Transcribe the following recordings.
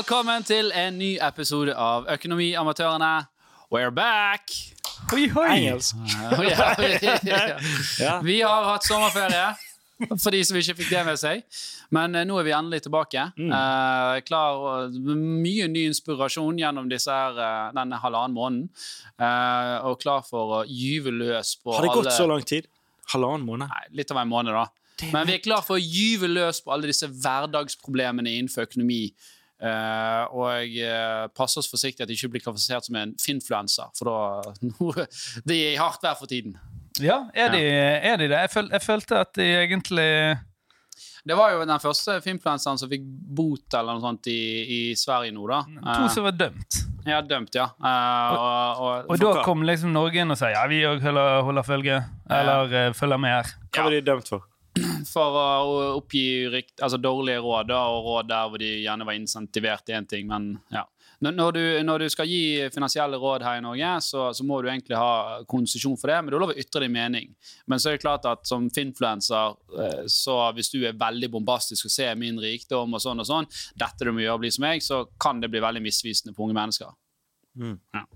Velkommen til en ny episode av Økonomiamatørene. We're back! Oi, oi. Engelsk. Ja, ja. Ja. Vi har hatt sommerferie, for de som ikke fikk det med seg. Men eh, nå er vi endelig tilbake. Eh, klar, og- mye ny inspirasjon gjennom disse her, eh, denne halvannen måneden. Eh, og klar for å gyve løs på Har det gått alle så lang tid? Halvannen måned? Nei, litt av en måned, da. Men vi er klar for å gyve løs på alle disse hverdagsproblemene innenfor økonomi. Eh, og uh, passe oss forsiktig at det ikke blir kvalifisert som en finfluenser, for da Det er i hardt vær for tiden. Ja, er de, er de det? Jeg, føl, jeg følte at de egentlig Det var jo den første finfluenseren som fikk bot eller noe sånt i, i Sverige nå, da. To som var dømt. Eh, ja, dømt, ja. Uh, og, og, Og da kom liksom Norge inn og sa ja, vi òg holder, holder følge. Eller eh, følger med her. Hva var de dømt for? for å oppgi rikt, altså dårlige råd, da, og råd der hvor de gjerne var insentivert til én ting, men ja. Når, du, når du skal gi finansielle råd her i Norge, så, så må du egentlig ha konsesjon for det, men du har lov å ytre din mening. Men så er det klart at som finfluencer, eh, så hvis du er veldig bombastisk og ser min rikdom og sånn og sånn, dette du må gjøre, bli som meg, så kan det bli veldig misvisende på unge mennesker. Mm. Ja.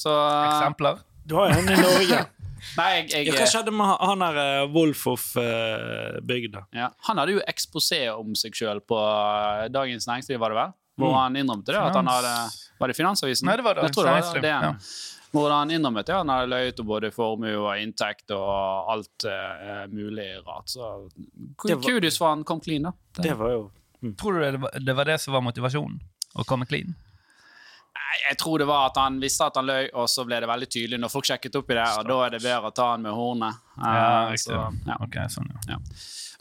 Så Eksempler. Du har jo en i Norge. Nei, jeg, jeg Ja, hva skjedde med han der uh, Wolfoff-bygda? Ja. Han hadde jo eksposé om seg sjøl på eh, Dagens Næringsliv, var det vel? Hvor Mm. han innrømte det. At han hadde, var det Finansavisen? Nei, det var Jeg tror det var Dagens det. Næringsliv, Hvor han innrømmet det. Han hadde løyet om både formue og inntekt og alt uh, mulig rart. Så Det var- kudos for han kom clean, da. Det var jo Tror du det var, det var det som var motivasjonen? Å komme clean? Jeg tror det var at han visste at han løy, og så ble det veldig tydelig når folk sjekket opp i det, og da er det bedre å ta han med hornet. Eh, Ja, riktig. så, ja. Ok, sånn, ja.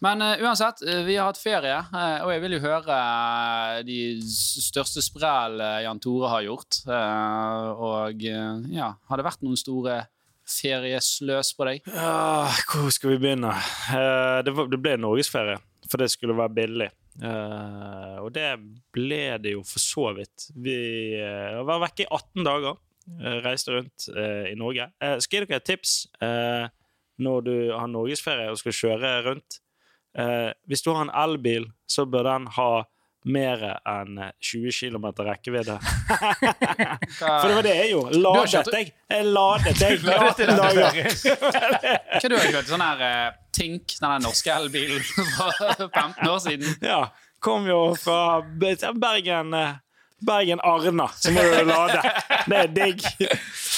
Men uh, uansett, eh, vi har hatt ferie, uh, og jeg vil jo høre eh, de største sprell eh, Jan Tore har gjort. Uh, og eh, ja, har det vært noen store feriesløs på deg? Ja, Hvor skal vi begynne? Eh, det, var, det ble norgesferie, for det skulle være billig. Eh, og det ble det jo for så vidt. Vi uh, var vekke i 18 dager. Uh, reiste rundt i Norge. Uh, skal jeg gi dere et tips når du har norgesferie og skal kjøre rundt? Hvis du har en elbil, så bør den ha mer enn 20 km rekkevidde. For det var det jeg gjorde. Ladet jeg. Jeg ladet, jeg. Ladet Dager. Hva du har kjørt sånn her uh, Tink, den der norske elbilen for 15 år siden? Ja. Kom jo fra Bergen eh, Bergen-Arna, så må du lade. Det er digg.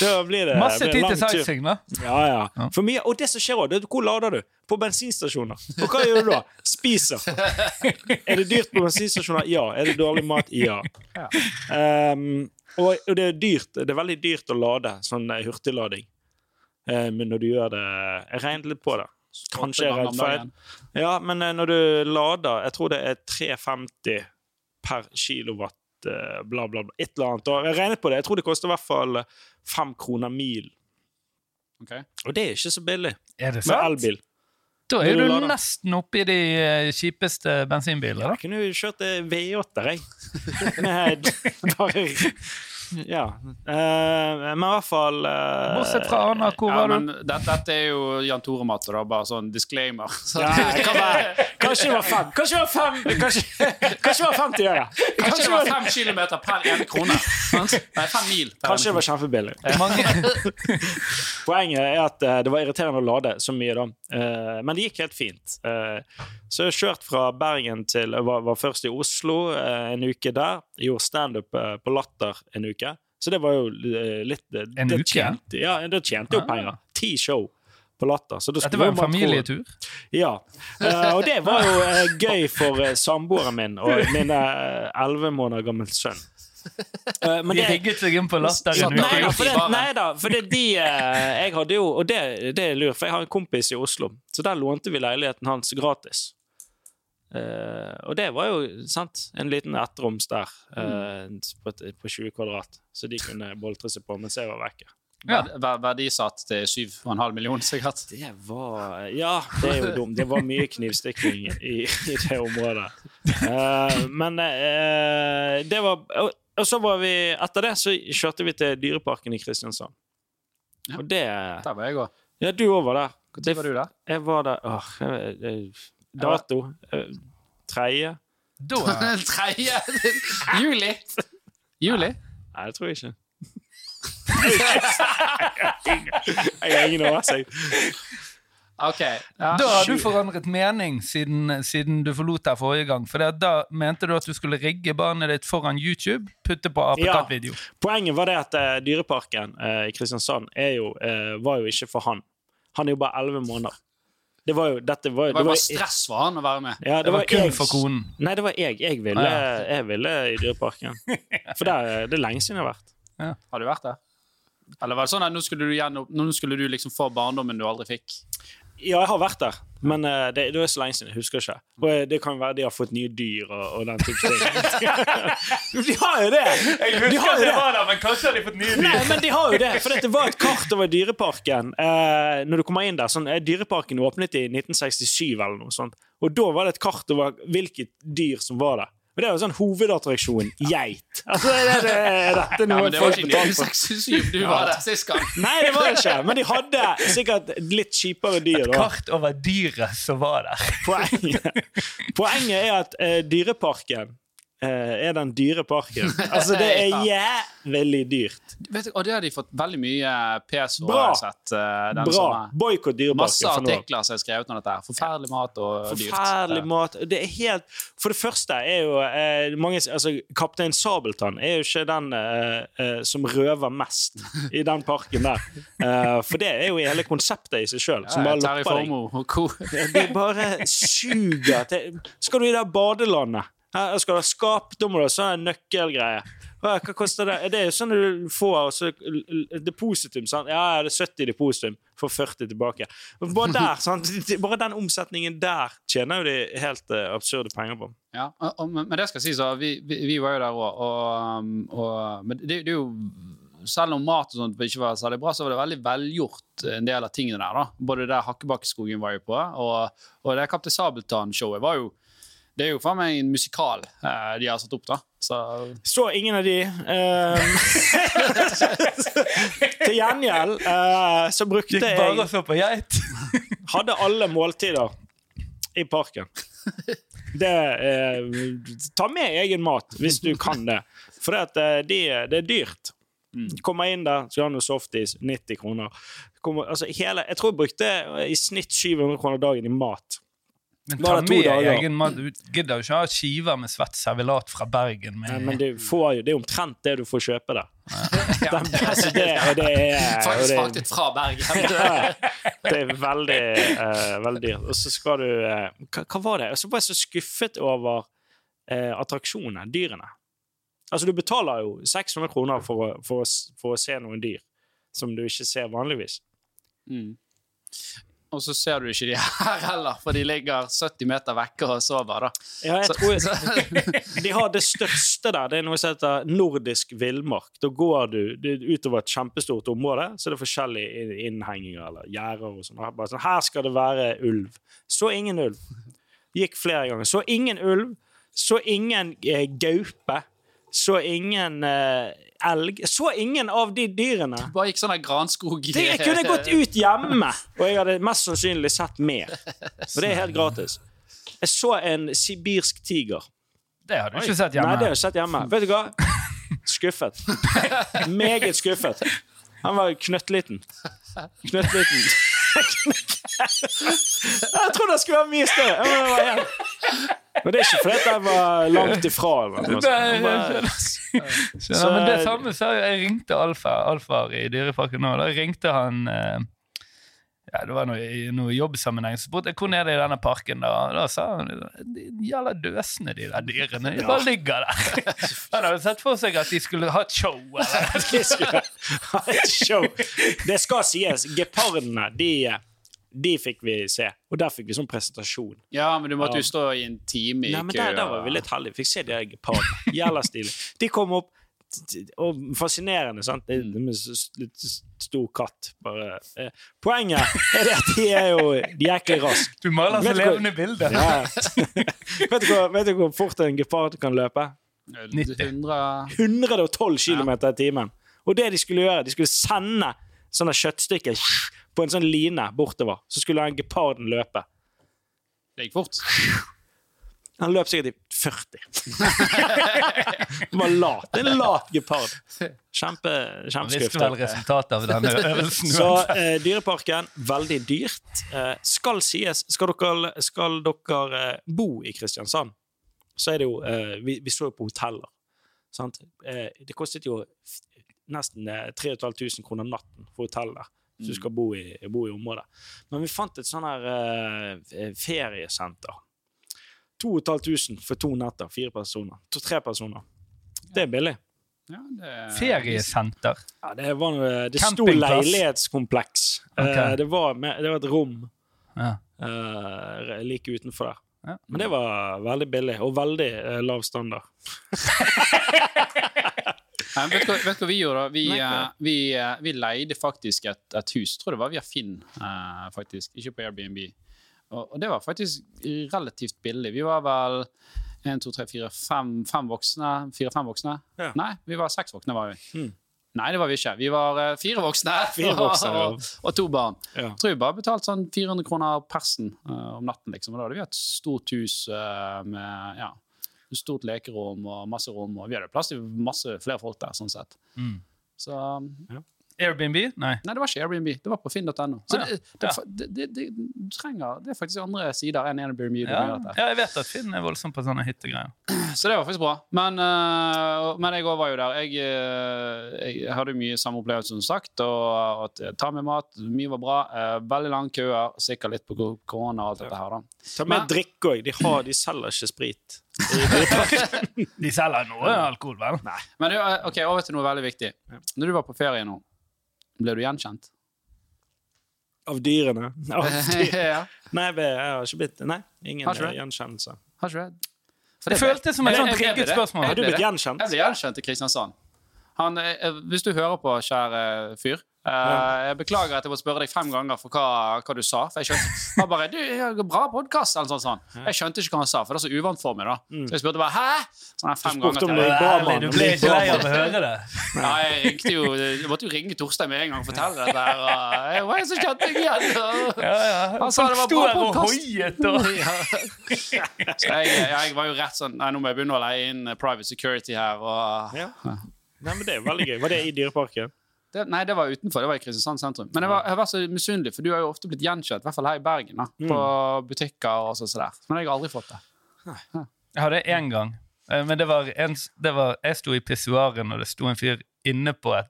Da blir det Masse tid til sightseeing, da. Ja, ja. For mye, og det som skjer er hvor lader du? På bensinstasjoner. Og hva gjør du da? Spiser. Er det dyrt på bensinstasjoner? Ja. Er det dårlig mat? Ja. Um, og, og det er dyrt. Det er veldig dyrt å lade, sånn hurtiglading. Eh, men når du gjør det Jeg regnet litt på det. Kanskje jeg er redd feil. Ja, men eh, når du lader Jeg tror det er 3,50 per kilowatt, bla, bla, bla. Et eller annet. Og jeg regnet på det. Jeg tror det koster i hvert fall eh, fem kroner mil. Ok. Og det er ikke så billig Er det sant? med elbil. Da er du du oppe i de eh, kjipeste bensinbilene, da. Jeg kunne jo kjørt eh, V8-er, jeg. Med bare Ja. Uh, men i hvert fall uh, Bortsett fra Anna, hvor Ja, var men du? dette, dette er jo Jan Tore-matte, da. Bare sånn disclaimer. Så, ja, kan være, Kanskje det var fem. Kanskje det var fem Kanskje, kanskje det var 50 øre. Kanskje det var fem kilometer per ene krone. Nei, fem mil. Kanskje det var kjempebillig. Poenget er at uh, det var irriterende å lade så mye, da. Eh, men det gikk helt fint. Eh, så jeg har kjørt fra Bergen til Jeg var, var først i Oslo en uke der. Gjorde standup eh, på Latter en uke. Så det var jo eh, litt det, En det uke? Tjente, ja, det tjente jo Ah. penger. Ti show på Latter. Dette var en familietur. Ja. Uh, og det var jo uh, gøy for uh, samboeren min og min elleve måneder gammel sønn. Eh, men De det- rigget seg inn på latter en uke? Nei for det, nei da, for det de eh, Jeg hadde jo Og det, det er lurt, for jeg har en kompis i Oslo, så der lånte vi leiligheten hans gratis. Eh, og det var jo sant, en liten ettroms der eh, på, på 20 kvadrat, så de kunne boltre seg på mens jeg var vekke. Ja. Ver- ver- Verdisatt til 7,5 millioner, sikkert. Det var Ja, det er jo dumt. Det var mye knivstikking i, i det området. Uh, men det var og, og så var vi Etter det så kjørte vi til Dyreparken i Kristiansand. Ja. Og det Der var jeg òg. Ja, du òg var der. Når var du der? Jeg var der Åh, jeg- jeg- Dato. eh, Tredje. Da Tredje Juli. Juli? Nei, det tror jeg ikke. Jeg har ingen oversikt. OK. Ja. Da har du forandret mening siden, siden du forlot her forrige gang. For da mente du at du skulle rigge barnet ditt foran YouTube, putte på apekattvideo. Poenget var det at uh, Dyreparken uh, i Kristiansand er jo, uh, var jo ikke for han. Han er jo bare elleve måneder. Det var jo, dette var, Det var det bare stress for han å være med. ja, Det var kun jeg- for konen. Nei, det var jeg. Jeg ville, Ah, ja. jeg ville i Dyreparken. For det er, det er lenge siden jeg har vært. Har du vært der? Eller var det sånn at nå skulle du, gjennom, nå skulle du liksom få barndommen du aldri fikk? Ja, jeg har vært der, men uh, det, det er så lenge siden. Jeg husker ikke. Og eh, det kan være de har fått nye dyr og, og den type ting. de har jo det! De har at det. var der, men kanskje har de fått nye dyr. Nei, men de har jo det, for det var et kart over Dyreparken. uh, når du kommer inn der, sånn, Dyreparken åpnet i 1967, eller noe sånt. Og da var det et kart over hvilket dyr som var der. Og det er jo sånn hovedattraksjon geit. Altså, er, det, er dette Ja, noe ja, det var folk ikke betaler for? du var der sist gang. Nei, det var det ikke. Men de hadde sikkert litt kjipere dyr. da. Kart over dyret som var der. Poenget, poenget er at uh, Dyreparken er den dyre parken. Altså, det er jævlig dyrt. Vet du, og det har de fått veldig mye PS for, Bra. sett. uh, Bra. Boikott Dyreparken. Masse artikler som er skrevet om dette. Forferdelig mat og dyrt. Forferdelig mat. Det er helt For det første er jo eh, mange, altså, Kaptein Sabeltann er jo ikke den eh, eh, som røver mest i den parken der. Uh, for det er jo hele konseptet i seg sjøl, Ja, Terje. Formoe og co. Det bare suger til Skal du i det badelandet? Her skal ha skap, da må du ha sånn nøkkelgreie. Hva, koster det? Det er jo sånn du får og så, l- l- depositum. Sant? Ja, ja, det er 70 depositum, får 40 tilbake. Bare der, sant? Bare den omsetningen der tjener jo de helt uh, absurde penger på. Ja, og, og, men det skal sies, så vi, vi, vi var jo der òg, og, um, og Men det, det er jo selv om mat og sånt ikke var særlig bra, så var det veldig velgjort, en del av tingene der. da. Både det Hakkebakkeskogen var jo på, og, og det Kaptein Sabeltann-showet var jo Det er jo faen meg en musikal uh, de har satt opp, da. Så Så ingen av de. Uh, til gjengjeld uh, så brukte Gikk bare og jeg så på geit. Hadde alle måltider i parken. Det eh, Ta med egen mat hvis du kan det. For det, at, de, det er dyrt. Kommer inn der, skal ha noe softis, 90 kroner. Kommer, altså, hele, jeg tror jeg brukte i snitt 700 kroner dagen i mat. Men ta med dager? egen mat. Du gidder jo ikke ha skiver med svett servelat fra Bergen. Med, Nei, Men det, får jo, det er omtrent det du får kjøpe der. Den, altså, det, det er, faktisk, faktisk det, fra Bergen. det er veldig, uh, veldig dyrt. Og så skal du uh, hva, hva var det? Jeg så bare så skuffet over uh, attraksjonene, dyrene. Altså, du betaler jo 600 kroner for å, for, å, for å se noen dyr som du ikke ser vanligvis. Mm. Og så ser du ikke de her heller, for de ligger 70 meter vekke og sover. da. Ja, jeg Så- tror De har det største der. Det er noe som heter nordisk villmark. Da går du er utover et kjempestort område, så er det forskjellige innhenginger eller gjerder og. Her bare sånn. Her skal det være ulv. Så ingen ulv. Gikk flere ganger. Så ingen ulv. Så ingen eh, gaupe. Så ingen uh, elg. Så ingen av de dyrene. Bare gikk sånn granskog Det, jeg kunne gått ut hjemme, og jeg hadde mest sannsynlig sett mer. Og det er helt gratis. Jeg så en sibirsk tiger. det har du ikke sett hjemme. Nei, det har jeg sett hjemme. Vet du hva? Skuffet. Meget skuffet. Han var knøttliten. Knøttliten. Jeg trodde det skulle være mye større. Men, det var men det er ikke fordi jeg var langt ifra. Men, men, men det samme sa jeg. Jeg ringte Alfa, Alfar i Dyreparken nå. Da ringte han eh, ja, Det var noe, i noe jobbsammenheng. Så spurte jeg hvor er det i denne parken. Da Da sa han de jævla døsene, de der dyrene. De bare ligger der. Han hadde sett for seg at de skulle ha et show. Eller. De skulle ha et show. Det skal sies, gepardene, de, de fikk vi se. Og der fikk vi sånn presentasjon. Ja, men du måtte jo stå i en time i Nei, men der, der var vi litt heldige. Fikk se de gepardene. Jævla stilig. De kom opp, og fascinerende, sant. Det Mm. s- litt stor katt, bare. Eh, Poenget er at de er jo De er ikke raske. Du maler så levende bilder. Ja. vet, du hvor, vet du hvor fort en gepard kan løpe? 90. 100 112 km i timen. Og det de skulle gjøre, de skulle sende sånne kjøttstykker på en sånn line bortover. Så skulle den geparden løpe. Det gikk fort. Han løp sikkert i 40. Var lat. En lat gepard. Kjempe, visste vel resultatet av denne øvelsen. Så eh, Dyreparken, veldig dyrt. Eh, skal sies, skal dere, skal dere eh, bo i Kristiansand, så er det jo eh, Vi, vi så jo på hoteller. Sant? Eh, det kostet jo nesten eh, 3500 kroner natten for hotell der. Hvis du skal bo i, bo i området. Men vi fant et sånn her eh, feriesenter. 2500 for to netter. Fire personer. To, tre personer. Det er billig. Ja, det, Feriesenter. Ja, det var noe, det sto leilighetskompleks. Okay. Eh, det, var med, det var et rom Ja. uh, like utenfor der. Ja. Men det var veldig billig, og veldig uh, lav standard. Nei, vet, du, hva- vet du hva vi gjorde? Vi, uh, vi, uh, vi leide faktisk et, et hus, tror det var via Finn, faktisk. Ikke på Airbnb. Og, det var faktisk relativt billig. Vi var vel en, to, tre, fire, fem, fem voksne. Fire-fem voksne? Ja. Nei, vi var seks voksne. var vi. Hmm. Nei, det var vi ikke. Vi var eh, fire voksne, Fire voksne, ja. og, og to barn. Ja. Jeg tror vi bare betalte sånn 400 kroner persen uh, om natten. liksom. Og da hadde vi et stort hus uh, med ja, stort lekerom og masse rom. Og vi hadde plass til masse flere folk der. sånn sett. Mm. Så Airbnb? Nei. Nei, det var ikke Airbnb. Det var på finn.no. Så Ah, ja. det, det, det, det, det, du trenger, det er faktisk andre sider enn Airbnb. Ja, ja, jeg vet at Finn er voldsom på sånne hyttegreier. Så det var faktisk bra. Men, uh, men jeg òg var jo der. Jeg, uh, jeg hadde mye samme opplevelse som sagt. Og, at ta med mat. Mye var bra. Uh, veldig lange køer. Sikkert litt på korona og alt dette her, da. Ta med drikke òg. De, har- de selger ikke sprit. De selger noe alkohol, vel? Nei. Men er- ok, over til noe veldig viktig. Når du var på ferie nå, ble du gjenkjent? Av dyrene. Av dyr. ja. Nei, jeg har ikke blitt Nei, ingen Har eh, gjenkjennelse. Har ikke det? Det føltes som et sånn sånt trigget spørsmål. Har du blitt gjenkjent? Jeg ble gjenkjent i Kristiansand. Han, eh, hvis du hører på, kjære fyr eh, Jeg beklager at jeg må spørre deg fem ganger for hva, hva du sa. For jeg skjønte Han bare du, 'Bra podcast, eller sånn, sånn. Jeg skjønte ikke hva han sa, for det er så uvant for meg. da Så jeg spurte bare 'hæ?' Sånn fem Du ganger spurte om til. det var bra, Ærlig, mann. Du ble ikke lei av å høre det? Nei, jeg, ringte jo, jeg måtte jo ringe Torstein med en gang og fortelle dette. her og jeg var så kjente jeg igjen. og- Ja, ja. Han sa det var bra podkast. podcast. og Så jeg, jeg var jo rett sånn Nei, nå må jeg begynne å leie inn private security her. Og, Ja. Nei, men Det er veldig gøy. Var det i Dyreparken? Det, nei, det var utenfor. Det var i Kristiansand sentrum. Men jeg, var, jeg var så misunnelig, for du har jo ofte blitt gjenkjent, i hvert fall her i Bergen, da, på butikker og sånn. sånn der. Men jeg har aldri fått det. Jeg hadde én gang. Eh, Men det var en, det var, jeg sto i pissoaren, og det sto en fyr inne på et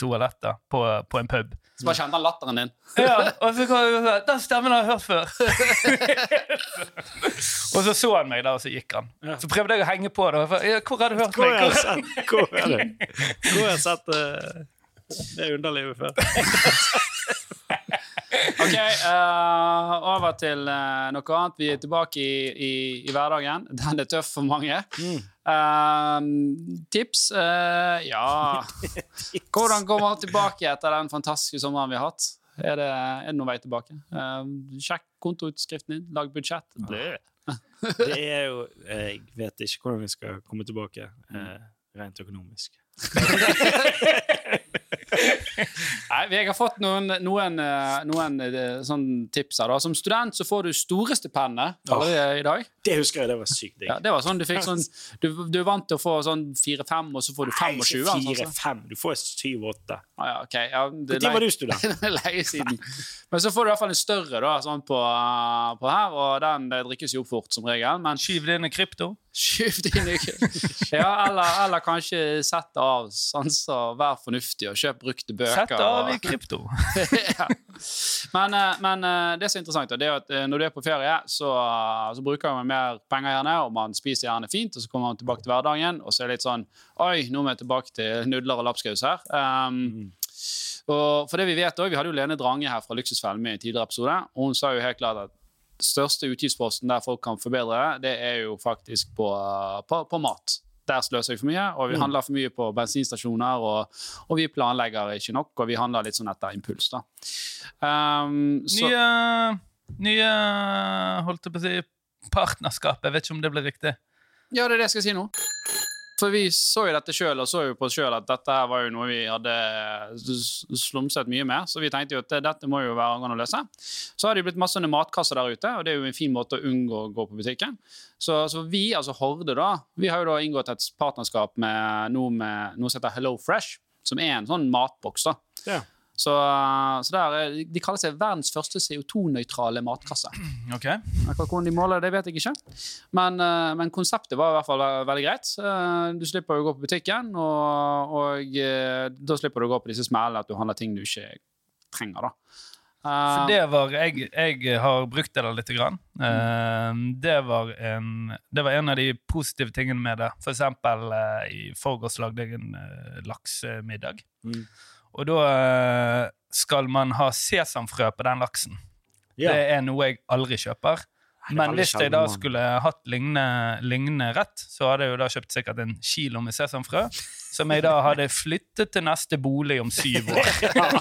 toalett da, på, på en pub. Så bare kjente han latteren din. Ja, og så kom jeg sa, Den stemmen har jeg hørt før. og så så han meg der, og så gikk han. Så prøvde jeg å henge på det. og jeg sa, Ja, hvor har du hørt Hvor har jeg sett, hvor er det? Hvor har jeg sett eh, det er underlivet før? Ok, uh, over til uh, noe annet. Vi er tilbake i, i, i hverdagen. Den er tøff for mange. Eh, tips? eh, ja Hvordan kommer man tilbake etter den fantastiske sommeren vi har hatt? Er det, er det noen vei tilbake? Sjekk kontoutskriften din, lag budsjett. Blø. Det er jo Jeg vet ikke hvordan vi skal komme tilbake rent økonomisk. Nei, jeg har fått noen, noen, eh, noen eh, sånn tips her. Da. Som student så får du store stipendet allerede i dag. Det husker jeg, det var sykt digg. Ja, det var sånn Du fikk sånn Du, du er vant til å få sånn 4-5, og så får du 25. Nei, ikke sånn, sånn. 4-5. Du får 7-8. Ah, ja, okay. Ja, Når var du student? det er lenge siden. Men så får du i hvert fall en større da, sånn på, uh, på her, og den drikkes jo opp fort, som regel. Men Skyv det inn i krypto. skyv din ikke. Ja, eller, eller kanskje sett det av, sånn så vær fornuftig, og kjøpe brukte bøker. Sett av i krypto. ja. Men, eh, men eh, det som er interessant, det er at eh, når du er på ferie, så, så bruker man mer penger gjerne, og man spiser gjerne fint, og så kommer man tilbake til hverdagen, og så er det litt sånn Oi, nå er vi tilbake til nudler og lapskaus her. Um, og for det vi vet også, Vi hadde jo Lene Drange her fra Luksusfellen med i en tidligere episode, og hun sa jo helt klart at største utgiftsposten der folk kan forbedre, det er jo faktisk på, på, på mat. Der sløser vi for mye, og vi Mm. handler for mye på bensinstasjoner, og, og vi planlegger ikke nok, og vi handler litt sånn etter impuls. da. Um, så, Nye, nye holdt jeg på å si, partnerskap. Jeg vet ikke om det blir riktig. ja, det er det jeg skal si nå. For vi så jo dette sjøl, og så jo på oss sjøl at dette her var jo noe vi hadde slumset mye med. Så vi tenkte jo at dette må jo være an å løse. Så har det jo blitt masse matkasser der ute, og det er jo en fin måte å unngå å gå på butikken. Så, så vi, altså Horde, da, vi har jo da inngått et partnerskap med noe, med noe som heter Hello Fresh, som er en sånn matboks. da. Ja. Så, så der, er- De kaller seg verdens første CO2-nøytrale matkasse. Okay. Akkurat hvordan de måler det, vet jeg ikke. Men, eh, men konseptet var i hvert fall veldig greit. Eh, Du slipper å gå på butikken, og, og eh, da slipper du å gå på disse smellene at du handler ting du ikke trenger. da. Eh, For det var Jeg, jeg har brukt det der lite grann. Mm. det, var en, det var en av de positive tingene med det. For eksempel eh, i forgårs lagde jeg en eh, laksemiddag. Mm. Og da eh, skal man ha sesamfrø på den laksen. Ja. Det er noe jeg aldri kjøper. er Men hvis jeg da skulle hatt lignende, lignende rett, så hadde jeg jo da kjøpt sikkert en kilo med sesamfrø. Som jeg da hadde flyttet til neste bolig om syv år.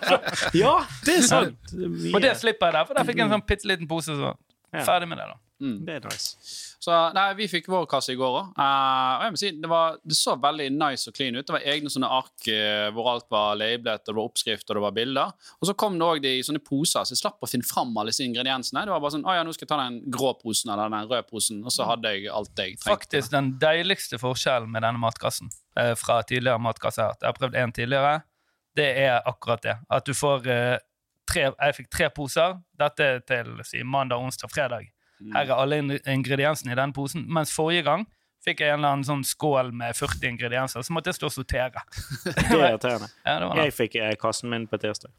ja, det er sant. Og det slipper jeg der, for der fikk jeg en sånn bitte liten pose. Så Ja. ferdig med det, da. mm. Det er nice. Så nei, vi fikk vår kasse i går òg. og jeg må si, det, var, det så veldig nice og clean ut. Det var egne sånne ark eh, hvor alt var lablet, og det var oppskrift og det var bilder. Og så kom det òg i sånne poser, så jeg slapp å finne fram alle disse ingrediensene. Det var bare sånn Å ja, nå skal jeg ta den grå posen eller den røde posen, og så hadde jeg alt jeg trengte. Faktisk den deiligste forskjellen med denne matkassen uh, fra tidligere matkasser jeg har. Jeg har prøvd en tidligere. Det er akkurat det. At du får eh, tre Jeg fikk tre poser. Dette er til si, mandag, onsdag, fredag. Mm. Her er alle ingrediensene i den posen. Mens forrige gang fikk jeg en eller annen sånn skål med 40 ingredienser, så måtte jeg stå og sortere. Det er irriterende. Ja, Jeg fikk eh, kassen min på tirsdag.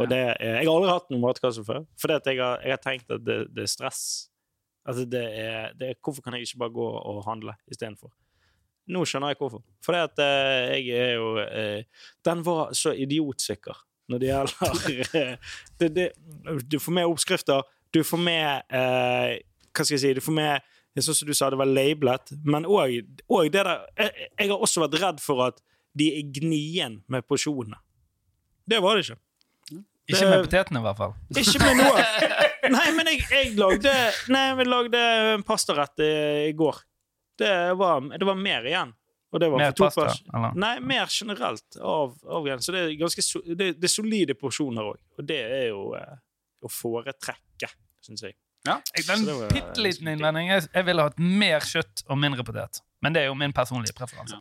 Og det, jeg har aldri hatt noen matkasse før. For jeg, har, jeg har tenkt at det, det er stress. Altså det er, det er, hvorfor kan jeg ikke bare gå og handle istedenfor? Nå skjønner jeg hvorfor. For at eh, jeg er jo eh, Den var så idiotsikker når det gjelder eh, det, det, Du får med oppskrifter, du får med eh, Hva skal jeg si? Du får med Sånn som du sa, det var labelet. Men òg det der jeg, jeg har også vært redd for at de er gnien med porsjonene. Det var det ikke. Ikke med potetene, i hvert fall. Ikke med noe. Nei, men jeg, jeg lagde Nei, jeg lagde en pastarett i, i går. Det var, det var mer igjen. Og det var Mer pasta, eller? Nei, mer generelt av, av. Så det er ganske det, det er solide porsjoner òg. Og det er jo eh, å foretrekke, syns jeg. Jeg, Så en bitte liten innvending. Jeg, jeg ville hatt mer kjøtt og mindre potet. Men det er jo min personlige preferanse.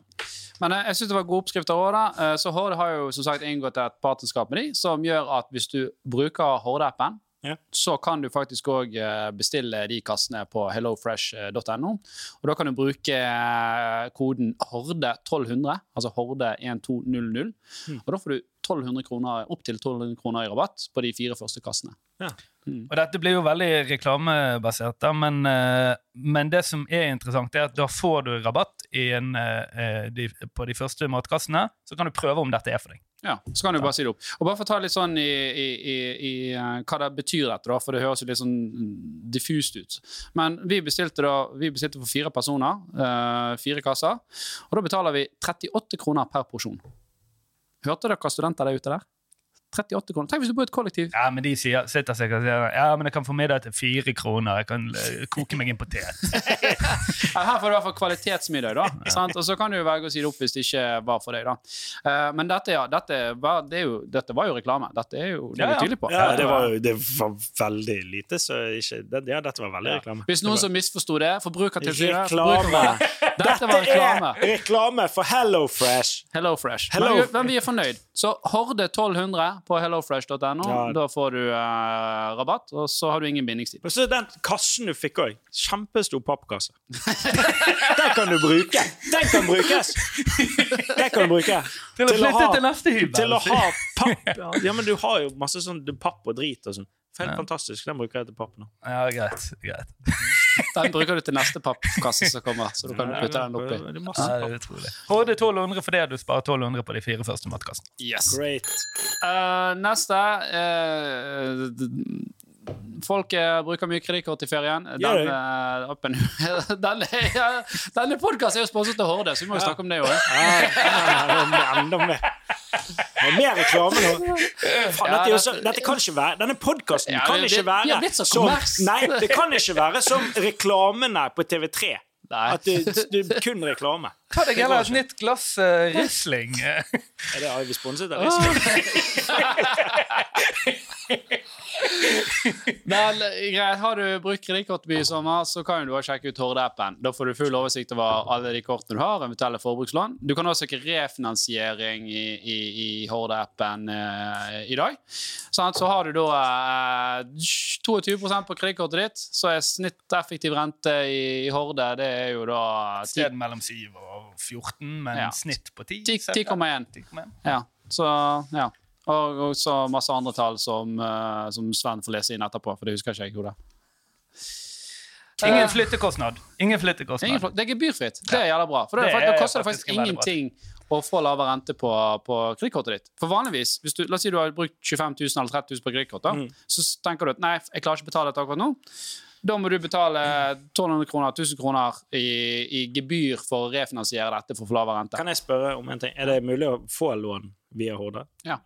Men eh, jeg synes det var gode oppskrifter òg. da. så Horde har jo som sagt inngått et partnerskap med de, som gjør at hvis du bruker Horde-appen, Ja. så kan du faktisk òg bestille de kassene på hellofresh.no. Og da kan du bruke eh, koden HORDE1200, altså HORDE1200. Mm. Og da får du 1200 kroner, opptil 1200 kroner i rabatt på de fire første kassene. Og dette blir jo veldig reklamebasert, da, men, eh, men det som er interessant, er at da får du rabatt i en, eh, de, på de første matkassene. Så kan du prøve om dette er for deg. Ja, Så kan du bare si det opp. Og bare for å ta litt sånn i, i, i, i eh, hva det betyr dette, da, for det høres jo litt sånn diffust ut. Men vi bestilte da, vi bestilte for fire personer, uh, fire kasser, og da betaler vi 38 kroner per porsjon. Hørte dere studenter der ute der? 38 kroner. Tenk hvis du bor i et kollektiv. Ja, men De sier, sitter sikkert og sier ja, men jeg kan få middag til fire kroner. Jeg kan eh, koke meg en potet. Ja, her får du i hvert fall kvalitetsmiddag, da. sant? Og så kan du jo velge å si det opp hvis det ikke var for deg, da. Eh, men dette, ja, dette, var, det er jo, dette var jo reklame. Dette er jo det Ja, vi ja. tydelig på. Ja, det var det var veldig lite, så ikke det, Ja, dette var veldig reklame. Hvis noen som misforsto det, Forbrukertilsynet Reklame! Dette var reklame. er reklame for Hello Fresh! Hello Fresh. Hello. Men, men vi er fornøyd. Så Horde 1200 på hellofresh.no. Ja. Da får du eh, rabatt, og så har du ingen bindingstid. Og så den kassen du fikk òg. Kjempestor pappkasse. Den kan du bruke! Den kan brukes! Den kan du bruke. Til å flytte til neste hybel. Til å ha papp. Ja, men du har jo masse sånn papp og drit og sånn. Helt Ja. fantastisk. Den bruker jeg til papp nå. Ja, greit. greit. Den bruker du til neste pappkasse som kommer. Så du kan putte den oppi. Det Ja, det. HD 1200 fordi du sparer 1200 på de fire første matkassene. Yes. Great. Eh, neste uh, Folk uh, bruker mye kredittkort i ferien. Den, uh, appen, denne, ja, denne podkasten er jo sponset av Horde, så vi må jo snakke om det òg. Ja, ja, det mer. Det er mer reklame nå. Faen, dette, også, dette kan ikke være Denne podkasten Ja, kan ikke være så som. Nei, det kan ikke være som reklamene på TV3. Nei. At du, du kun reklame. Ta deg heller et nytt glass uh, Riesling. Er det Ivy sponset av Riesling? Men greit, Har du brukt kredittkort mye i sommer, så kan du også sjekke ut Horde-appen. Da får du full oversikt over alle de kortene du har, eventuelle forbrukslån. Du kan også søke refinansiering i, i, i Horde-appen uh, i dag. Sånn, så har du da uh, 22% på kredittkortet ditt, så er snitt effektiv rente i, i Horde det er jo da Et sted mellom 7 og 14, men Ja. snitt på 10. 10 10,1. 10,1. Ja, så ja. Og, og så masse andre tall som, uh, som Sven får lese inn etterpå, for det husker ikke jeg ikke. hodet. Ingen flyttekostnad. Ingen flyttekostnad. Ingen fl- Det er gebyrfritt. Det er jævla bra. For det, Det da er koster det faktisk faktisk ingenting å få lavere rente på, på kredittkortet ditt. For vanligvis, hvis du, la oss si du har brukt 25 000 eller 30 000 på kredittkort, Mm. så tenker du at nei, jeg klarer ikke å betale dette akkurat nå. Da må du betale 1200 kroner, 1000 kroner i, i gebyr for å refinansiere dette for få lavere rente. Kan jeg spørre om en ting? Er det mulig å få lån via Horde? Ja.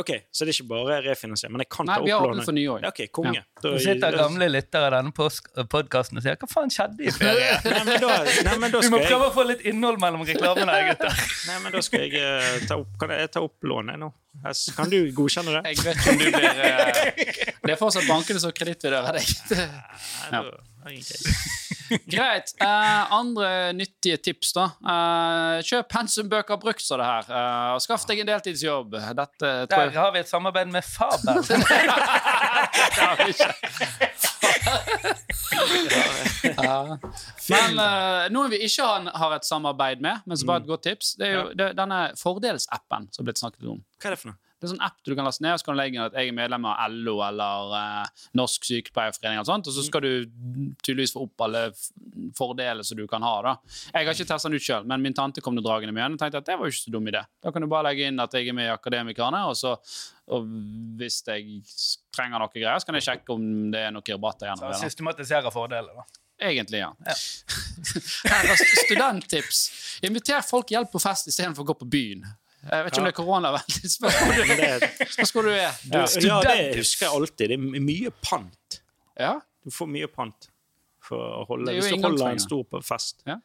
Ok, Så det er ikke bare refinansiering, men jeg kan Nei, ta vi har opp åpnet lånet? for nye år. Ja, ok, konge. Da- Nå sitter gamle lyttere av denne podkasten og sier 'hva faen skjedde i ferien'? Nei, men da, nei, men da Vi må prøve jeg, å få litt innhold mellom reklamene. her, gutter. nei, men da skal jeg uh, ta opp Kan jeg ta opp lånet nå? Kan du godkjenne det? Jeg vet ikke om du blir uh, Det er fortsatt bankene som kredittvurderer deg. Nei, Ja. greit. Eh, andre nyttige tips, da. Eh, kjøp pensumbøker brukt, står det her. Eh, og skaff deg en deltidsjobb. Dette tror Der jeg har vi et samarbeid med Faber. Det har vi ikke. Ja. Men uh, noen vi ikke har, har et samarbeid med, men som bare er et godt tips, det er jo det, denne fordelsappen som er blitt snakket om. Hva er det for noe? Det er en sånn app du kan laste ned, og så kan du legge inn at jeg er medlem av LO eller eh, Norsk Sykepleierforening, og sånt, og så skal du tydeligvis få opp alle fordeler som du kan ha. da. Jeg har ikke testet den ut sjøl, men min tante kom nå dragende med og tenkte at det var jo ikke så dum idé. Da kan du bare legge inn at jeg er med i Akademikerne, og så og hvis jeg trenger noe greier, så kan jeg sjekke om det er noe rabatter igjen. Så. Systematiserer fordeler, da. Egentlig, ja. Ja. Her er studenttips. Inviter folk hjelp på fest istedenfor å gå på byen. Jeg vet ikke om det er koronavennlig. Spørs hvor du- er. hvor du er. du, ja, det husker jeg alltid. Det er mye pant. Ja, Du får mye pant for å holde er Hvis du holder en stor på fest, Ja.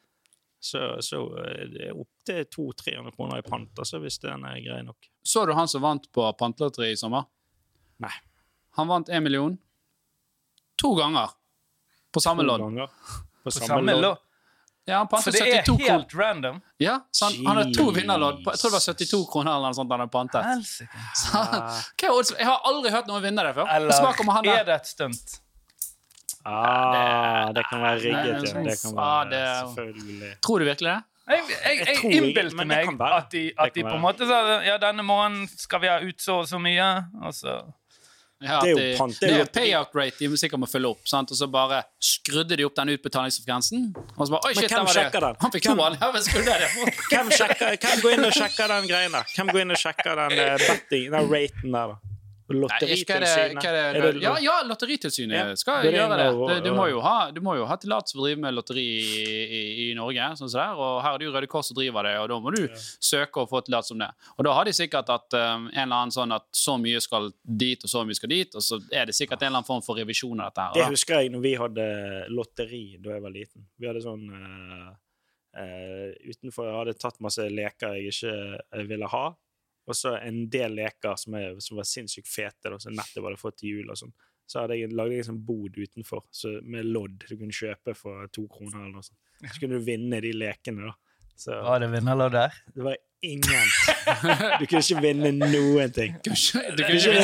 så, så er det opptil 200-300 kroner i pant, altså, hvis den er grei nok. Så du han som vant på pantelotteriet i sommer? Nei. Han vant én million to ganger på samme lodd. På På samme samme lodd. Ja, han For det er helt random. Ja, så han, han har to vinnerlodd. Jeg tror det var 72 kroner eller noe sånt han hadde pantet. Så, hva er odds? Jeg har aldri hørt noen vinne det før. Eller Smak om han er det et stunt? Ah, det kan være rigget, det ja. Det sånn- kan ah, være det- selvfølgelig. Tror du virkelig det? Jeg, jeg, Jeg jeg innbilte meg at de, at de på en måte sa ja, denne måneden skal vi ha ut så og så mye. Og så Ja, Det er jo pant, det er jo- payout rate de sikkert må følge opp. Sant? Og så bare skrudde de opp den utbetalingsfrekvensen. Og så bare, oi, Men shit, hvem var det. sjekker den? Han fikk Hvem-. Hvem, sjekker, hvem går inn og sjekker den greien der? Hvem går inn og sjekker den uh, betting, den raten der, da? Er det, Lotteritilsynet? er det, Er det- ja, ja, Lotteritilsynet Ja. skal det gjøre det. og- Du, må jo ha, ha tillatelse for å drive med lotteri i, i, i Norge. Sånn som det er, og Her er det jo Røde Kors som driver det, og da må du søke og få tillatelse om det. Og Da har de sikkert at um, en eller annen sånn at så mye skal dit, og så mye skal dit, og så er det sikkert en eller annen form for revisjon av dette. her. Det husker jeg når vi hadde lotteri da jeg var liten. Vi hadde sånn uh, uh, Utenfor jeg hadde tatt masse leker jeg ikke ville ha. Og så en del leker som, jeg, som var sinnssykt fete, da, som var hadde fått til jul. og sånn. Så hadde jeg lagd en sånn bod utenfor så med lodd du kunne kjøpe for to kroner. eller noe sånt. Så kunne du vinne de lekene. da. Så var det vinnerlodd der. det var ingen Du kunne ikke vinne noen ting. Du kunne Det ikke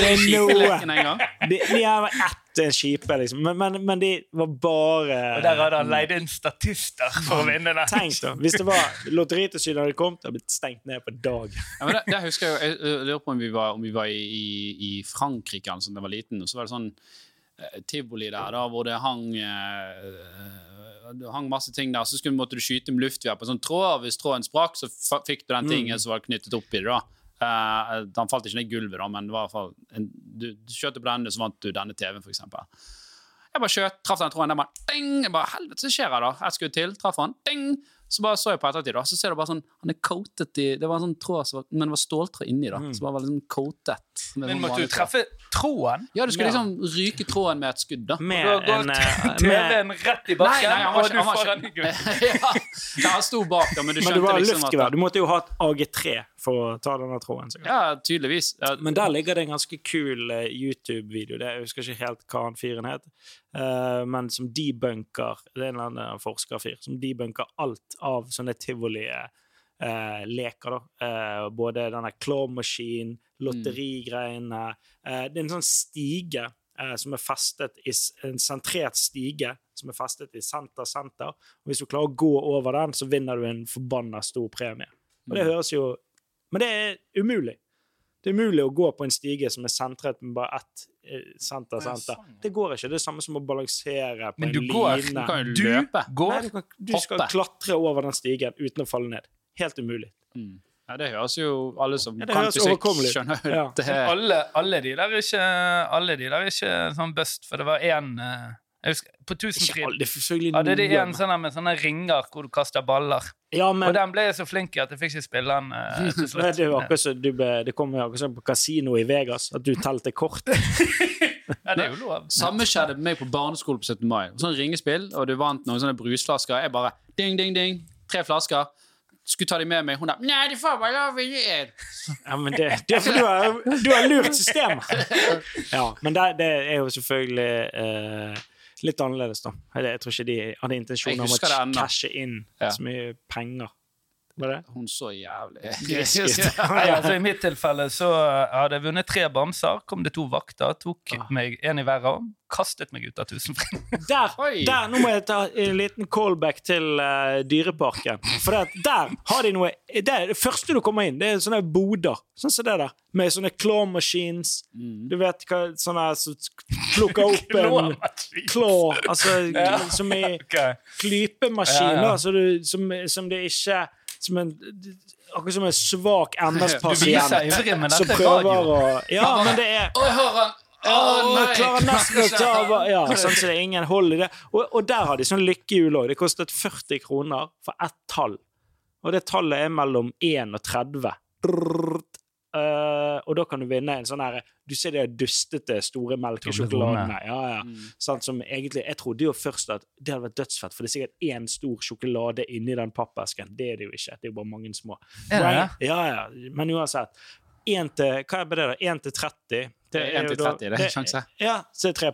vinne noe. De, de var ett en kjipe, liksom. Men, men, men de var bare Og der hadde han leid inn statister for å vinne den. Tenk da, Hvis det var Lotteritilsynet hadde kommet, hadde blitt stengt ned på dag. Ja, men det, det husker jeg, jo- jeg, lurer på om vi var, om vi var i, i, i Frankrike altså, da jeg var liten. Og så var det sånn tivoli der da, hvor det hang eh, det hang masse ting der. Så skulle, måtte du skyte med luftgevær på en sånn tråd. og Hvis tråden sprakk, så fikk du den tingen som var knyttet opp i det. da. Eh, den falt ikke ned i gulvet, da, men det var i hvert fall en, du, du skjøt på denne, så vant du denne TV-en, eksempel. Jeg bare skjøt, traff den tråden. Den bare, ding! Jeg bare, helvete, hva skjer her da? Ett skudd til, traff han. Ding! Så bare så jeg på ettertid, da, så ser du bare sånn Han er coatet i Det var en sånn tråd, som var, men det var ståltråd inni, da. Så bare var liksom coatet. Men sånn måtte vanlig du treffe tråden? Ja, du skulle Ja. liksom ryke tråden med et skudd, da. Med gått en eh, TV-en rett i Nei, bakken, nei, han var og du får foran i gulvet. ja, han sto bak, da, men du skjønte Men skjønte det var liksom luftgevær. at Du måtte jo ha et AG3 for å ta denne tråden. sikkert. Ja, tydeligvis. Ja, Men der ligger det en ganske kul eh, YouTube-video. Det- Jeg husker ikke helt hva han fyren het. Eh, men som debunker Det er en eller annen forskerfyr som debunker alt av sånne tivoli-leker. da. Eh, både denne claw machine, lotterigreiene eh, Det er en sånn stige eh, som er festet i En sentrert stige som er festet i senter senter. Og hvis du klarer å gå over den, så vinner du en forbanna stor premie. Og det høres jo Men det er umulig. Det er umulig å gå på en stige som er sentret med bare ett eh, senter. Senter. sånn. Det går ikke. Det er det samme som å balansere på Men en du går. Du kan jo Du løpe. Nei, du, kan, du skal klatre over den stigen uten å falle ned. Helt umulig. Mm. Ja, det høres jo alle som Ja, kan fysikk, skjønner Ja. det. Alle, alle de der er ikke Alle de der er ikke sånn bust, for det var én husker, På Ikke Tusenfryd alle, det er selvfølgelig hadde de en sånn med sånne ringer hvor du kaster baller. Ja, Og den ble jeg så flink i at jeg fikk ikke spille den uh, til Nei, det, er akkurat så, du ble, det kom jo akkurat som på kasino i Vegas, at du telte kort. Ja, det er jo lov. Samme skjedde med meg på barneskole på 17. mai. Sånn ringespill, og du vant noen sånne brusflasker. Jeg bare ding, ding, ding. Tre flasker. Skulle ta de med meg. Hun da Nei, de får bare lov gi en. Ja, men det, det er fordi du du har lurt systemet. Ja, men det, det er jo selvfølgelig eh, litt annerledes, da. Jeg, jeg tror ikke de hadde intensjoner om å cashe inn Ja. så mye penger. Hun så jævlig Grisk ut. Nei, altså, I mitt tilfelle så hadde jeg vunnet tre bamser. Kom det to vakter, tok Ah. meg en i hver arm, kastet meg ut av Tusenfryd. Der, der, Nå må jeg ta en liten callback til uh, Dyreparken. For det, der har de noe Det det første du kommer inn, det er sånne boder. Sånn som det der. Med sånne claw machines. Mm. Du vet hva Sånne som plukker opp en claw Altså Ja. som i okay. klypemaskin, Ja, ja. du, som, som det ikke som en, Akkurat som en svak MS-pasient som er prøver å Ja, men det er Å, jeg har han! Å, å, nei! klarer nesten å ta Ja, sånn, så det er ingen hold i det. Og, og der har de sånn lykkehjul òg. Det kostet 40 kroner for ett tall. Og det tallet er mellom 1 og 30. Eh, og da kan du vinne en sånn her Du ser de dustete, store melkesjokoladene. Ja, ja. Mm. Sånn, som egentlig, jeg trodde jo først at det hadde vært dødsfett, for det er sikkert én stor sjokolade inni den pappesken. Det er det jo ikke. Det er jo bare mange små. Er det det? Ja, ja. Men uansett. 1 til, hva er det da? 1 til 30? Det er 1 til 30, det er en sjanse. Ja, så er det 3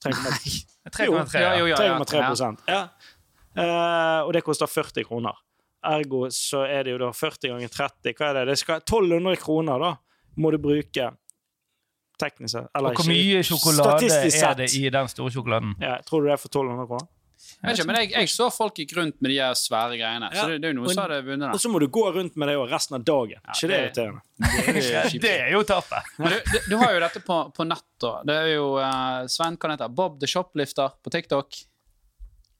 3,3 3,3. Ja, ja, ja. ja. Eh, Og det koster 40 kroner. Ergo så er det jo da 40 ganger 30. Hva er det? Det skal 1200 kroner, da, må du bruke teknisk sett. Eller Og hvor mye sjokolade er det i den store sjokoladen? Ja, tror du det er for 1200 kroner? Jeg, ikke, men jeg, jeg så folk gikk rundt med de svære greiene. Ja. Så det, det er jo noen som hadde vunnet Og så må du gå rundt med det jo resten av dagen. ikke det det- irriterende? Det, det er jo tappet. Du, du, du har jo dette på, på nett. da. Det er jo uh, Sven, hva heter Bob the Shoplifter på TikTok.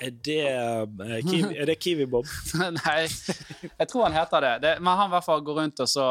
Er det, eh, Kiwi, er det Kiwi Bob? Nei, jeg tror han heter det. det men han i hvert fall går rundt og så,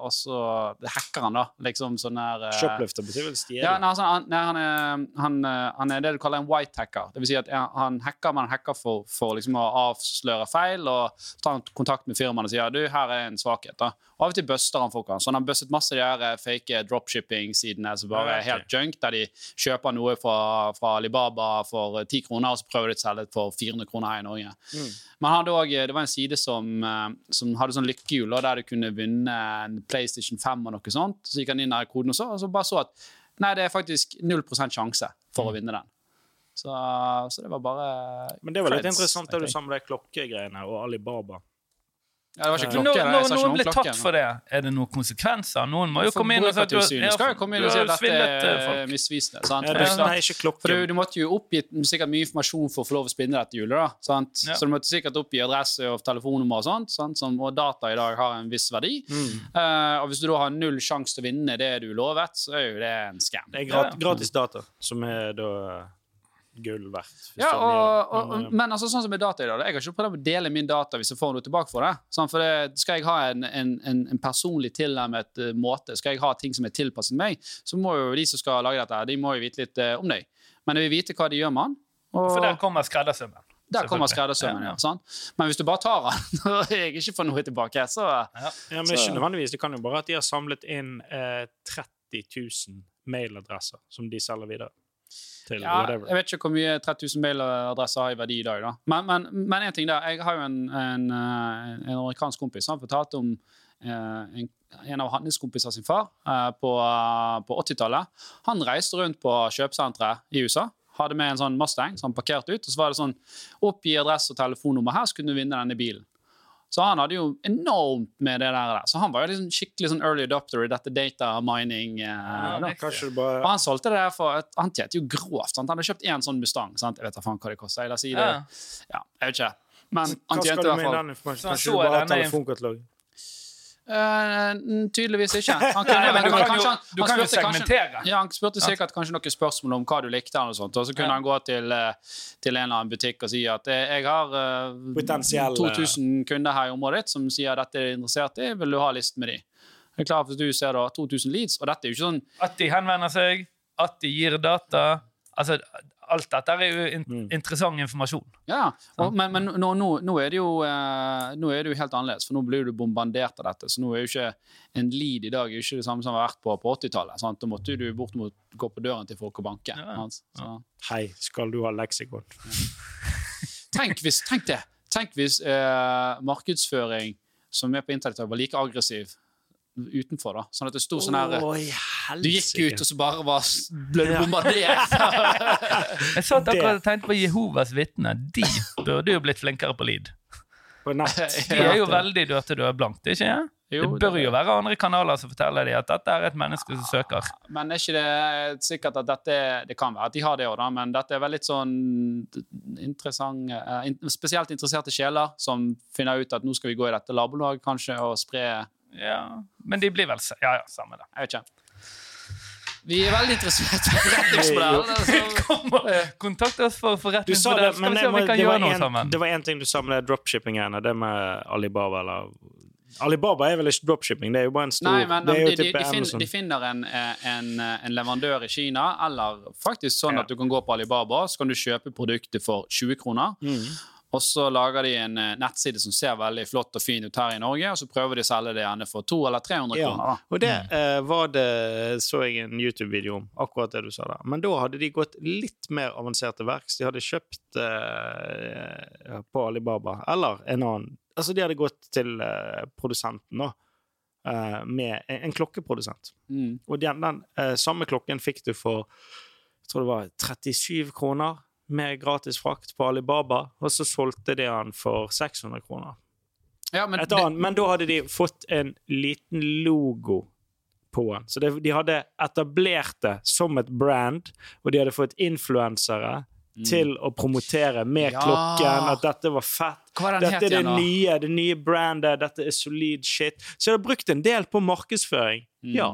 og så hacker han, da. Liksom sånn her eh, Shoplifter betyr vel stjeler? Ja, nei, altså, han, nei, han, er, han, eh, han er det du kaller en white hacker. Det vil si at han hacker, men han hacker for, for liksom å avsløre feil og ta kontakt med firmaene og sier du, her er en svakhet. da. Av og til buster han folk. Så han har bustet masse de her eh, fake dropshipping-sidene som bare er helt junk, der de kjøper noe fra, fra Alibaba for eh, 10 kroner, og så prøver de å selge det for 400 kroner her i Norge. Mm. Men han hadde også, det var en side som, eh, som hadde sånn lykkehjul, der du kunne vinne en PlayStation 5 og noe sånt. Så gikk han inn der i koden og så, og så bare så at nei, det er faktisk 0 sjanse for å Mm. vinne den. Så, så det var bare Men det var litt creds, interessant da du sa med de klokkegreiene og Alibaba. Ja, det var ikke Men Når, klokke. når jeg noen blir klokke, tatt for det, er det noen konsekvenser? Noen må jo komme inn og si at du, Forbrukertilsynet skal jo komme inn og si at dette eh, er folk. misvisende. Sant? Ja, det, det, nei, ikke klokken. for du, du måtte jo oppgi sikkert mye informasjon for å få lov å spinne dette hjulet. da, sant? Ja. Så du måtte sikkert oppgi adresse og telefonnummer og sånt, sant? Som, og data i dag har en viss verdi. Mm. Uh, og hvis du da har null sjanse til å vinne det du lovet, så er jo det en scam. Det er grat Ja. gratis data, som er da gull verdt. Ja, og, og, men, men altså, sånn som med data i dag, jeg har ikke prøvd å dele min data hvis jeg får noe tilbake for det. Sånn, for det, Skal jeg ha en, en, en, en personlig tilnærmet eh, måte, skal jeg ha ting som er tilpasset meg, så må jo de som skal lage dette, de må jo vite litt eh, om deg. Men jeg vil vite hva de gjør med den. Og, For der kommer skreddersømmen. Der kommer skreddersømmen. Ja, Ja, ja. sant? Men hvis du bare tar den og jeg ikke får noe tilbake, så Ja, men Så- ikke nødvendigvis. Det kan jo bare at de har samlet inn eh, 30 000 mailadresser som de selger videre. Til ja, whatever. Jeg vet ikke hvor mye 30 000 mailadresser har i verdi i dag. da. Men, men, men en ting der, jeg har jo en, en, eh, en amerikansk kompis som fortalte om eh, en, en av hans kompiser sin far eh, på, på 80-tallet. Han reiste rundt på kjøpesentre i USA. Hadde med en sånn Mustang som han parkerte ut. og så var det sånn, Oppgi adresse og telefonnummer her, så kunne du vinne denne bilen. Så han hadde jo enormt med det der. Så han var jo liksom skikkelig sånn early adopter i dette data mining. Eh, Ja. Kanskje det bare Og han solgte det der for et, Han tjente jo grovt. Sant? Han hadde kjøpt én sånn Mustang. Sant? Jeg vet da faen hva det koster. Oss si det. Ja. Ja, jeg vet ikke. Men han Hva skal tjente du i med hvert fall den informasjonen? Så han Kanskje så du bare har denne telefonkatalog? Mm, Tydeligvis ikke. Han kunne, Nei, du kan- kan jo, kanskje han- du han kan jo segmentere. kanskje-. Ja, Han spurte sikkert kanskje noen spørsmål om hva du likte, og, sånt, og så kunne Ja. han gå til, eh, til en eller annen butikk og si at eh, jeg har uh, 2000 kunder her i området ditt som sier dette er de interessert i, vil du ha listen med de? Det er klart Hvis du ser da 2000 leads, og dette er jo ikke sånn At de henvender seg, at de gir data. Altså, alt dette er jo in Mm. interessant informasjon. Ja, og, men, men nå, nå, nå, er det jo, eh, nå er det jo helt annerledes, for nå blir du bombardert av dette. Så nå er jo ikke en lead i dag er jo ikke det samme som har vært på på 80-tallet. Da måtte du bortimot gå på døren til folk og banke. Ja. Ja. Hei, skal du ha leksikon? Tenk hvis tenk det, tenk hvis eh, markedsføring som er på internett, var like aggressiv utenfor. da. Sånn at det sto sånn her Du gikk ut, og så bare var, ble du bombardert. Jeg satt at akkurat og tenkte på Jehovas vitner. De burde jo blitt flinkere på lyd. På natt. De er jo veldig dørte er blankt, ikke sant? Det Jo, bør jo være andre kanaler som forteller dem at dette er et menneske som søker. Men er ikke det sikkert at dette Det kan være at de har det òg, men dette er vel litt sånn interessant eh, in, Spesielt interesserte sjeler som finner ut at nå skal vi gå i dette nabolaget kanskje og spre Ja, Men de blir vel se- Ja, ja, samme det. Jeg vet ikke. Vi er veldig interessert i forretningsmodellen. altså. Kontakt oss for forretningsmodell. det. Men det, se om vi må- kan det, gjøre var noe en, sammen. det var en ting du sa med det dropshipping-greiene. Det med Alibaba eller Alibaba er vel ikke dropshipping, det er jo bare en stor Nei, men Det er de, jo de, de, finner, de finner en, eh, en, en leverandør i Kina, eller faktisk sånn Ja. at du kan gå på Alibaba, så kan du kjøpe produktet for 20 kroner. Mm. Og så lager de en eh, nettside som ser veldig flott og fin ut her i Norge, og så prøver de å selge det gjerne for 200 eller 300 Ja, kroner. da. og det eh, var det så jeg en YouTube-video om, akkurat det du sa der. Men da hadde de gått litt mer avanserte verks. De hadde kjøpt eh, på Alibaba, eller en annen Altså, de hadde gått til eh, produsenten, da, eh, med en, en klokkeprodusent. Mm. Og den, den eh, samme klokken fikk du for jeg tror det var 37 kroner med gratis frakt på Alibaba, og så solgte de den for 600 kroner. Ja, men Et det, men da hadde de fått en liten logo på den. Så det, de hadde etablert det som et brand, og de hadde fått influensere til å promotere med Mm. Ja. klokken, at dette var fett. hva Dette er det igjen, nye, det nye brandet, dette er solid shit. Så jeg har brukt en del på markedsføring. Mm. Ja.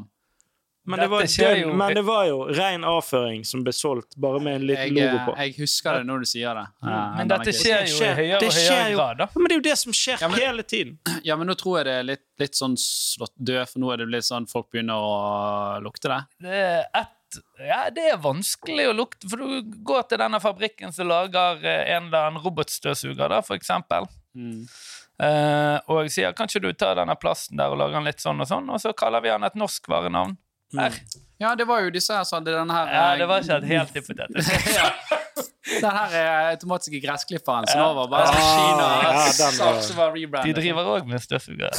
Men det, var jo- men det var jo ren avføring som ble solgt, bare med en liten Jeg, logo eh, på. jeg husker det når du sier det. Eh, Men dette skjer jo i høyere og høyere grad, da. Men det er jo det som skjer Ja, men- hele tiden. Ja, men nå tror jeg det er litt, litt sånn slått død, for nå er det litt sånn folk begynner å lukte det. Det er, et, ja, det er vanskelig å lukte, for du går til denne fabrikken som lager eh, en eller annen robotstøvsuger, da, for eksempel. Mm. Uh, og jeg sier, kan ikke du ta denne plasten der og lage den litt sånn og sånn? Og så kaller vi den et norsk varenavn. Her. Ja, det var jo disse her som hadde denne her Ja, eh, det var ikke et helt hypotetisk. ja. Den her er automatiske gressklipperen som Ja. nå var bare sånn Ah, Kina. ja, den var- sak som var De driver òg med støvsugere.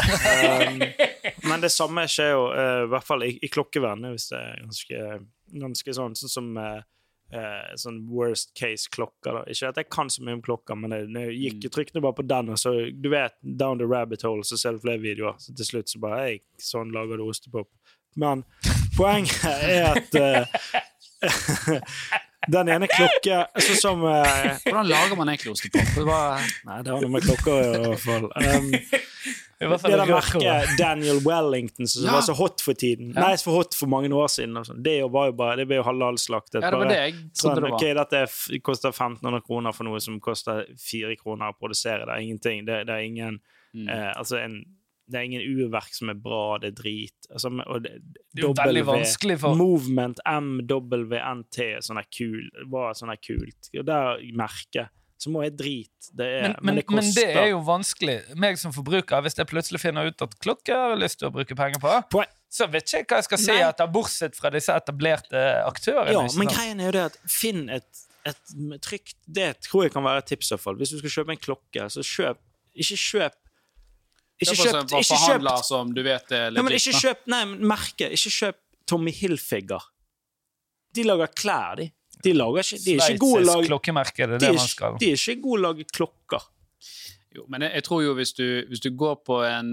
Um, men det samme skjer jo uh, i hvert fall i, i klokkevernet, hvis det er ganske, ganske sånn, sånn som uh, eh, sånn worst case-klokker. da. Ikke at jeg kan så mye om klokker, men jeg, jeg gikk jo trykkene bare på den, og så du vet, down the rabbit hole, så ser du flere videoer. Så til slutt så bare Hei, sånn lager du ostepop. Men poenget er at eh, den ene klokke Sånn som uh, Hvordan lager man egentlig ostepop? Det var Nei, det har noe med klokker å gjøre, i hvert fall. Um, det der merket Daniel Wellington som Ja. var så hot for tiden. Nei, for hot for mange år siden. og sånn. Det var jo bare, det ble jo halalslaktet. Ja, det var det jeg trodde sånn, det var. ok, dette er koster 1500 kroner for noe som koster 4 kroner å produsere. Det er ingenting. Det, det er ingen Mm. eh, altså en, det er ingen urverk som er bra, det er drit. Altså, og det, Det er jo veldig W- vanskelig for Movement MWNT, sånn er kul, var sånn er kult. Og der merket så må jeg drit. Det er, Men, men, det men det er jo vanskelig. Meg som forbruker, hvis jeg plutselig finner ut at klokke har jeg lyst til å bruke penger på, Poeng- så vet ikke jeg hva jeg skal si etter, bortsett fra disse etablerte aktørene. Ja, men greien er jo det at finn et, et trygt Det tror jeg kan være et tips. Hvis du skal kjøpe en klokke, så kjøp Ikke kjøp Ikke Kjøp kjøp, ikke forhandler kjøp, som du vet er ja, men ikke kjøp Nei, men merke. Ikke kjøp Tommy Hilfiger. De lager klær, de. De, lager ikke, de er ikke gode lag, klokkemerke, det er de det er, man skal. ikke- de er ikke gode å lage klokker. Jo, men jeg, jeg tror jo hvis du, hvis du går på en,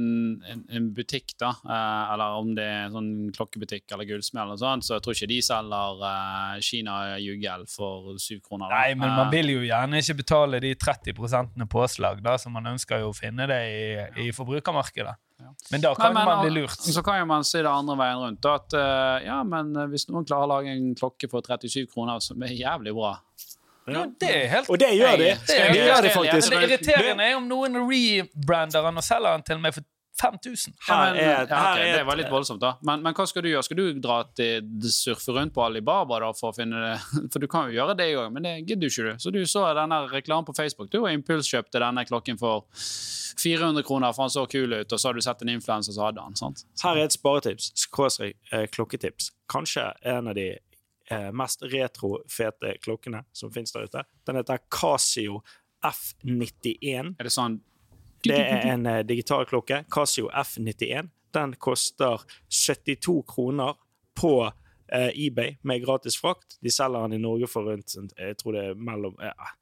en, en butikk, da, eh, eller om det er sånn klokkebutikk eller gullsmed, eller sånt, så jeg tror ikke de selger eh, Kina-jugel for syv kroner. da. Nei, men man Eh, vil jo gjerne ikke betale de 30% påslag, da, så man ønsker jo å finne det i, i forbrukermarkedet. Ja. Men da kan Nei, men, man bli lurt. Så kan jo man si det andre veien rundt. At eh, ja, men eh, hvis noen klarer å lage en klokke for 37 kroner, som er jævlig bra Ja, det er helt Og det gjør de. Det, Det gjør de faktisk. Men det irriterende er om noen rebrander den og selger den til meg for 5000. Ja, Her er- ja, ok, er det var litt voldsomt, da. Men, men hva skal du gjøre? Skal du dra til surfe rundt på Alibaba da, for å finne det? For du kan jo gjøre det òg, men det gidder ikke du. Så du så denne reklamen på Facebook, du, og impulskjøpte denne klokken for 400 kroner, for han så kul ut, og så har du sett en influenser som hadde den. sant? Her er et sparetips. Skråstrek eh, klokketips. Kanskje en av de mest retro-fete klokkene som finnes der ute. Den heter Casio F91. Er det sånn Det er en eh, digital klokke. Casio F91. Den koster 72 kroner på eh, eBay med gratis frakt. De selger den i Norge for rundt jeg tror det er mellom eh,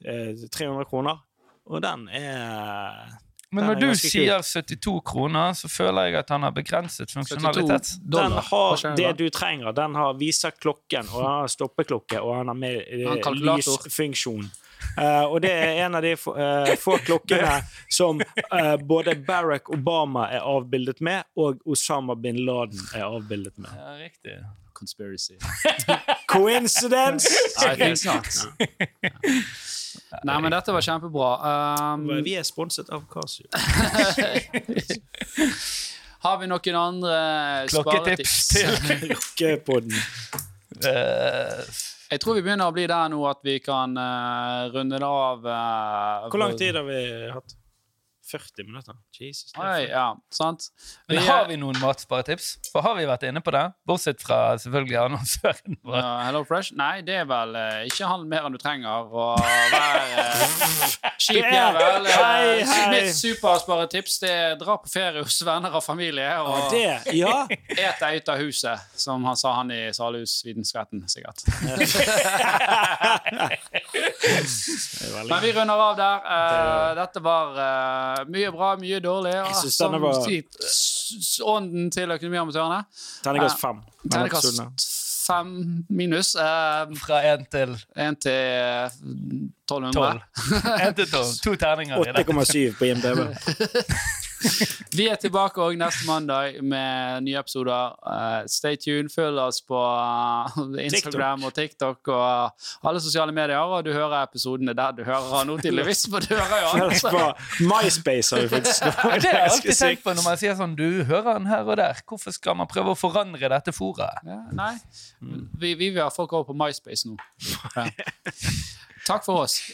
300 kroner. Og den er Men når du sier 72 kroner, så føler jeg at han har begrenset funksjonalitet. Den har det du trenger. Den har viser klokken, og han har stoppeklokke, og han har med eh, lysfunksjon. Uh, og det er en av de få, uh, få klokkene som uh, både Barack Obama er avbildet med, og Osama bin Laden er avbildet med. Ja, riktig. Conspiracy. Coincidence? I think not. Nei, men dette var kjempebra. Um, Vi er sponset av Casio. har vi noen andre Klokketips til Rockepodden. Eh, Jeg tror vi begynner å bli der nå at vi kan uh, runde det av. Uh, Hvor lang tid har vi hatt? 40 minutter? Jesus. Oi, for- ja, sant? Men Vi, har vi noen matsparetips? For har vi vært inne på det? Bortsett fra selvfølgelig annonsøren. Ja, Hello Fresh? Nei, det er vel uh, ikke handel mer enn du trenger. Og vær uh, kjip er- jævel. Uh. Mitt supersparetips det er dra på ferie hos venner og familie og Det, ja. et deg ut av huset, som han sa han i Salhusvitenskretten, sikkert. Men vi runder av der. Uh, dette var mye bra, mye dårlig. og Jeg synes som denne var- Ånden til Økonomiamatørene. Terningkast fem. mellom. Terningkast fem minus. Uh, Fra én til en til eh, 1200. tolv. Én til tolv. To terninger i det. 8,7 på IMDb. Vi er tilbake òg neste mandag med nye episoder. Uh, stay tuned. Følg oss på Instagram Instagram og TikTok og alle sosiale medier. Og du hører episodene der du hører han nå, tydeligvis. For du hører jo altså. på MySpace har vi faktisk Det har jeg alltid tenkt på når man sier sånn Du hører den her og der. Hvorfor skal man prøve å forandre dette foret? Ja, nei, vi, vi vil ha folk over på MySpace nå. Ja. Talk for us.